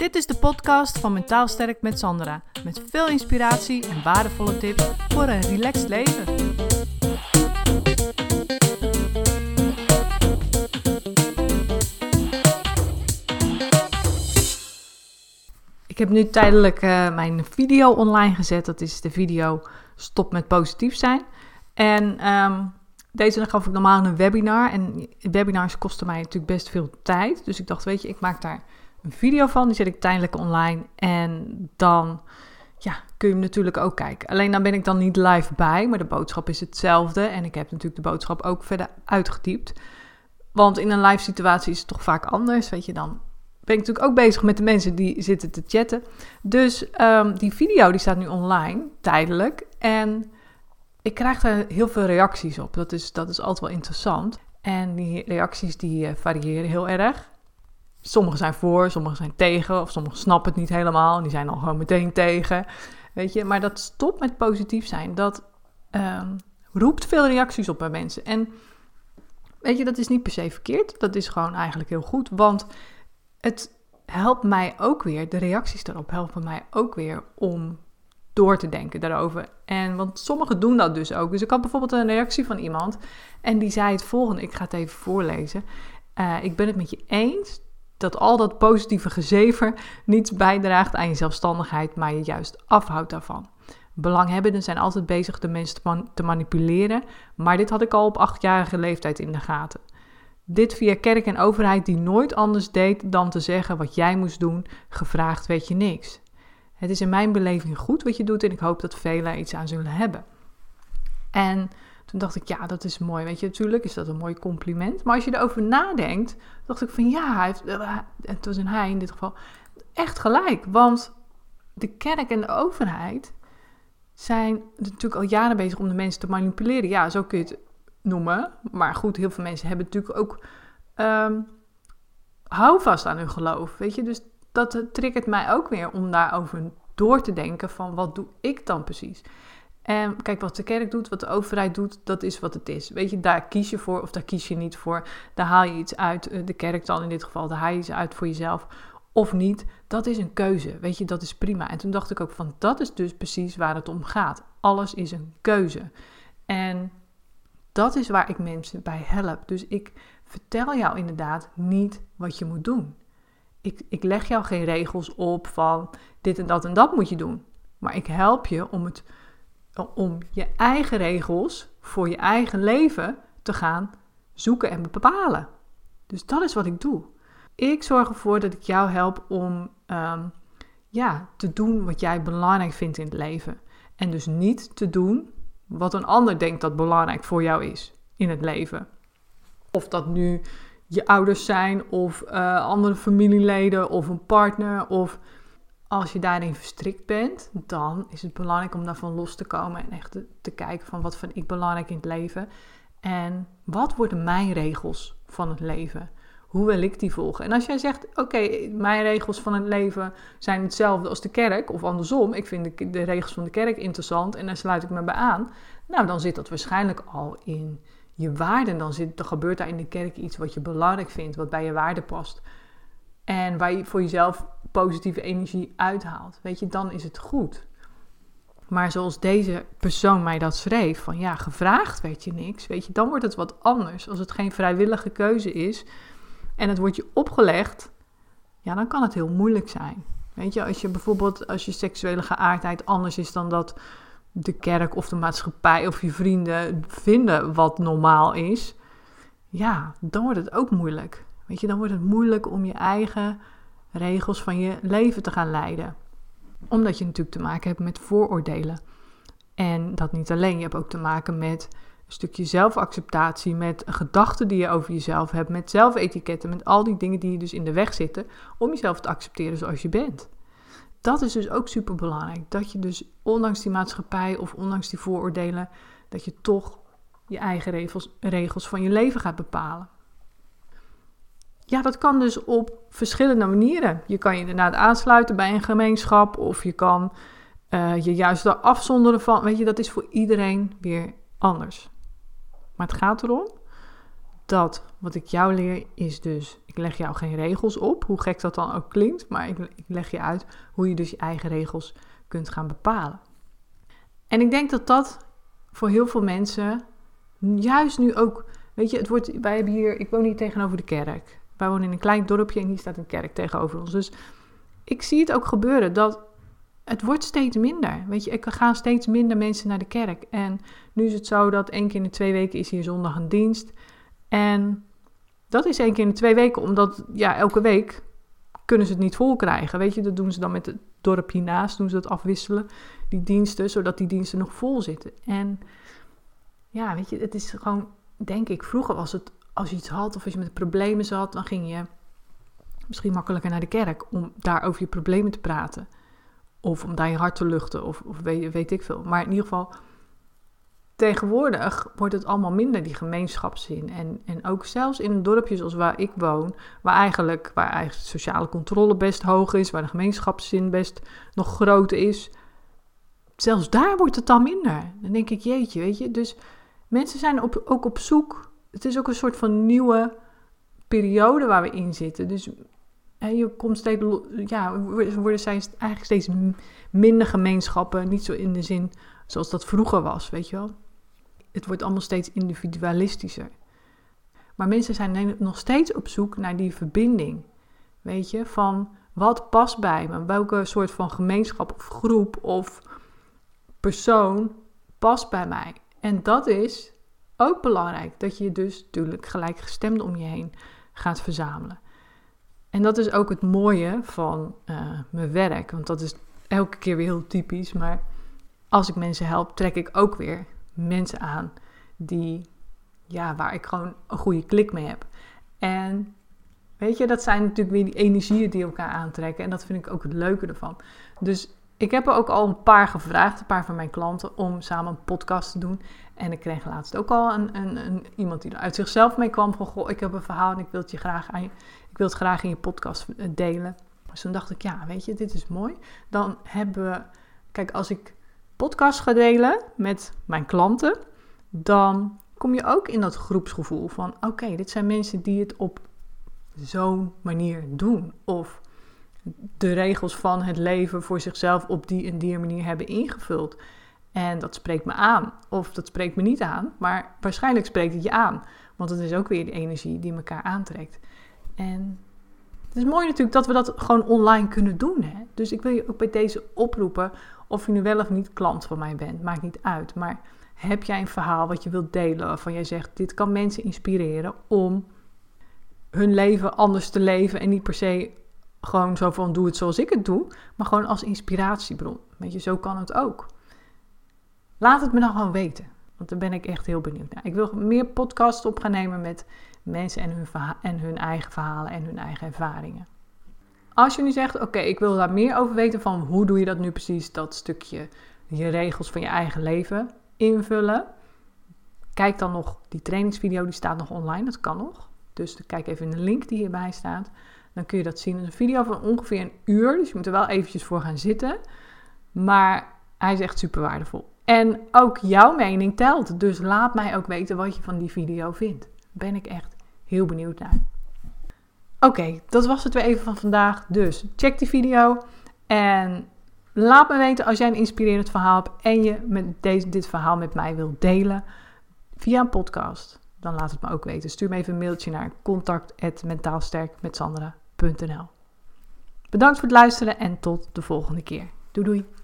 Dit is de podcast van Mentaal Sterk met Sandra. Met veel inspiratie en waardevolle tips voor een relaxed leven. Ik heb nu tijdelijk uh, mijn video online gezet. Dat is de video Stop met positief zijn. En um, deze gaf ik normaal een webinar. En webinars kosten mij natuurlijk best veel tijd. Dus ik dacht, weet je, ik maak daar een video van. Die zet ik tijdelijk online. En dan ja, kun je hem natuurlijk ook kijken. Alleen dan ben ik dan niet live bij. Maar de boodschap is hetzelfde. En ik heb natuurlijk de boodschap ook verder uitgetypt. Want in een live situatie is het toch vaak anders. Weet je, dan ben ik natuurlijk ook bezig met de mensen die zitten te chatten. Dus um, die video die staat nu online, tijdelijk. En ik krijg daar heel veel reacties op. Dat is, dat is altijd wel interessant. En die reacties die uh, variëren heel erg. Sommige zijn voor, sommige zijn tegen, of sommigen snappen het niet helemaal. En die zijn al gewoon meteen tegen. Weet je, maar dat stopt met positief zijn. Dat um, roept veel reacties op bij mensen. En weet je, dat is niet per se verkeerd. Dat is gewoon eigenlijk heel goed. Want het helpt mij ook weer, de reacties daarop helpen mij ook weer om door te denken daarover. En want sommigen doen dat dus ook. Dus ik had bijvoorbeeld een reactie van iemand en die zei het volgende. Ik ga het even voorlezen. Uh, ik ben het met je eens dat al dat positieve gezever niets bijdraagt aan je zelfstandigheid, maar je juist afhoudt daarvan. Belanghebbenden zijn altijd bezig de mensen te, te manipuleren, maar dit had ik al op achtjarige leeftijd in de gaten. Dit via kerk en overheid die nooit anders deed dan te zeggen wat jij moest doen, gevraagd weet je niks. Het is in mijn beleving goed wat je doet en ik hoop dat velen iets aan zullen hebben. En toen dacht ik, ja, dat is mooi. Weet je, natuurlijk is dat een mooi compliment. Maar als je erover nadenkt, dacht ik van ja, hij heeft, eh, het was een hij in dit geval, echt gelijk. Want de kerk en de overheid zijn natuurlijk al jaren bezig om de mensen te manipuleren. Ja, zo kun je het noemen. Maar goed, heel veel mensen hebben natuurlijk ook um, houvast aan hun geloof. Weet je, dus dat triggert mij ook weer om daarover door te denken van wat doe ik dan precies? En kijk, wat de kerk doet, wat de overheid doet, dat is wat het is. Weet je, daar kies je voor of daar kies je niet voor. Daar haal je iets uit, eh, de kerk dan in dit geval, daar haal je iets uit voor jezelf of niet. Dat is een keuze, weet je, dat is prima. En toen dacht ik ook van, dat is dus precies waar het om gaat. Alles is een keuze. En dat is waar ik mensen bij help. Dus ik vertel jou inderdaad niet wat je moet doen ik, ik leg jou geen regels op van dit en dat en dat moet je doen. Maar ik help je om, het, om je eigen regels voor je eigen leven te gaan zoeken en bepalen. Dus dat is wat ik doe. Ik zorg ervoor dat ik jou help om um, ja, te doen wat jij belangrijk vindt in het leven. En dus niet te doen wat een ander denkt dat belangrijk voor jou is in het leven. Of dat nu je ouders zijn of uh, andere familieleden of een partner. Of als je daarin verstrikt bent, dan is het belangrijk om daarvan los te komen en echt te, kijken van wat vind ik belangrijk in het leven. En wat worden mijn regels van het leven? Hoe wil ik die volgen? En als jij zegt, oké, mijn regels van het leven zijn hetzelfde als de kerk, of andersom, ik vind de, de regels van de kerk interessant en daar sluit ik me bij aan, nou dan zit dat waarschijnlijk al in je waarden, dan, zit, dan gebeurt daar in de kerk iets wat je belangrijk vindt, wat bij je waarde past. En waar je voor jezelf positieve energie uithaalt. Weet je, dan is het goed. Maar zoals deze persoon mij dat schreef, van ja, gevraagd weet je niks, weet je, dan wordt het wat anders. Als het geen vrijwillige keuze is en het wordt je opgelegd, ja, dan kan het heel moeilijk zijn. Weet je, als je bijvoorbeeld, als je seksuele geaardheid anders is dan dat de kerk of de maatschappij of je vrienden vinden wat normaal is, ja, dan wordt het ook moeilijk. Weet je, dan wordt het moeilijk om je eigen regels van je leven te gaan leiden. Omdat je natuurlijk te maken hebt met vooroordelen. En dat niet alleen, je hebt ook te maken met een stukje zelfacceptatie, met gedachten die je over jezelf hebt, met zelfetiketten, met al die dingen die je dus in de weg zitten om jezelf te accepteren zoals je bent dat is dus ook super belangrijk. Dat je dus ondanks die maatschappij of ondanks die vooroordelen, dat je toch je eigen regels, regels van je leven gaat bepalen. Ja, dat kan dus op verschillende manieren. Je kan je inderdaad aansluiten bij een gemeenschap of je kan uh, je juist daar afzonderen van. Weet je, dat is voor iedereen weer anders. Maar het gaat erom dat wat ik jou leer is dus, ik leg jou geen regels op, hoe gek dat dan ook klinkt, maar ik, ik leg je uit hoe je dus je eigen regels kunt gaan bepalen. En ik denk dat dat voor heel veel mensen, juist nu ook, weet je, het wordt, wij hebben hier, ik woon hier tegenover de kerk. Wij wonen in een klein dorpje en hier staat een kerk tegenover ons. Dus ik zie het ook gebeuren dat het wordt steeds minder. Weet je, er gaan steeds minder mensen naar de kerk. En nu is het zo dat één keer in de twee weken is hier zondag een dienst. En dat is één keer in de twee weken, omdat ja, elke week kunnen ze het niet vol krijgen. Weet je, dat doen ze dan met het dorp hiernaast, doen ze dat afwisselen, die diensten, zodat die diensten nog vol zitten. En ja, weet je, het is gewoon, denk ik, vroeger was het, als je iets had of als je met problemen zat, dan ging je misschien makkelijker naar de kerk om daar over je problemen te praten. Of om daar je hart te luchten, of, of weet, ik veel. Maar in ieder geval, tegenwoordig wordt het allemaal minder, die gemeenschapszin. En, en ook zelfs in dorpjes zoals waar ik woon, waar eigenlijk, waar eigenlijk sociale controle best hoog is, waar de gemeenschapszin best nog groot is, zelfs daar wordt het dan minder. Dan denk ik, jeetje, weet je. Dus mensen zijn op, ook op zoek. Het is ook een soort van nieuwe periode waar we in zitten. Dus en je komt steeds, ja, worden zijn eigenlijk steeds minder gemeenschappen. Niet zo in de zin zoals dat vroeger was, weet je wel. Het wordt allemaal steeds individualistischer. Maar mensen zijn nog steeds op zoek naar die verbinding. Weet je, van wat past bij me? Welke soort van gemeenschap of groep of persoon past bij mij? En dat is ook belangrijk. Dat je dus natuurlijk gelijkgestemd om je heen gaat verzamelen. En dat is ook het mooie van uh, mijn werk. Want dat is elke keer weer heel typisch. Maar als ik mensen help, trek ik ook weer mensen aan die, ja, waar ik gewoon een goede klik mee heb. En weet je, dat zijn natuurlijk weer die energieën die elkaar aantrekken. En dat vind ik ook het leuke ervan. Dus ik heb er ook al een paar gevraagd, een paar van mijn klanten, om samen een podcast te doen. En ik kreeg laatst ook al een, een, een iemand die er uit zichzelf mee kwam van, goh, ik heb een verhaal en ik wil het je graag aan ik wil het graag in je podcast eh, delen. Dus toen dacht ik, ja, weet je, dit is mooi. Dan hebben we, kijk, als ik podcast ga delen met mijn klanten, dan kom je ook in dat groepsgevoel van, oké, dit zijn mensen die het op zo'n manier doen. Of de regels van het leven voor zichzelf op die en die manier hebben ingevuld. En dat spreekt me aan. Of dat spreekt me niet aan. Maar waarschijnlijk spreekt het je aan. Want het is ook weer de energie die elkaar aantrekt. En het is mooi natuurlijk dat we dat gewoon online kunnen doen. Hè? Dus ik wil je ook bij deze oproepen. Of je nu wel of niet klant van mij bent. Maakt niet uit. Maar heb jij een verhaal wat je wilt delen. Waarvan jij zegt: dit kan mensen inspireren om hun leven anders te leven. En niet per se gewoon zo van doe het zoals ik het doe, maar gewoon als inspiratiebron. Weet je, zo kan het ook. Laat het me dan gewoon weten, want daar ben ik echt heel benieuwd naar. Ik wil meer podcasts op gaan nemen met mensen en hun, en hun eigen verhalen en hun eigen ervaringen. Als je nu zegt, oké, ik wil daar meer over weten van hoe doe je dat nu precies, dat stukje, je regels van je eigen leven invullen. Kijk dan nog, die trainingsvideo die staat nog online, dat kan nog. Dus kijk even in de link die hierbij staat. Dan kun je dat zien. Een video van ongeveer een uur, dus je moet er wel eventjes voor gaan zitten. Maar hij is echt super waardevol. En ook jouw mening telt. Dus laat mij ook weten wat je van die video vindt. Ben ik echt heel benieuwd naar. Oké, dat was het weer even van vandaag. Dus check die video. En laat me weten als jij een inspirerend verhaal hebt. En je met deze, dit verhaal met mij wilt delen via een podcast. Dan laat het me ook weten. Stuur me even een mailtje naar contact.mentaalsterkmetsandra.nl Bedankt voor het luisteren en tot de volgende keer. Doei doei!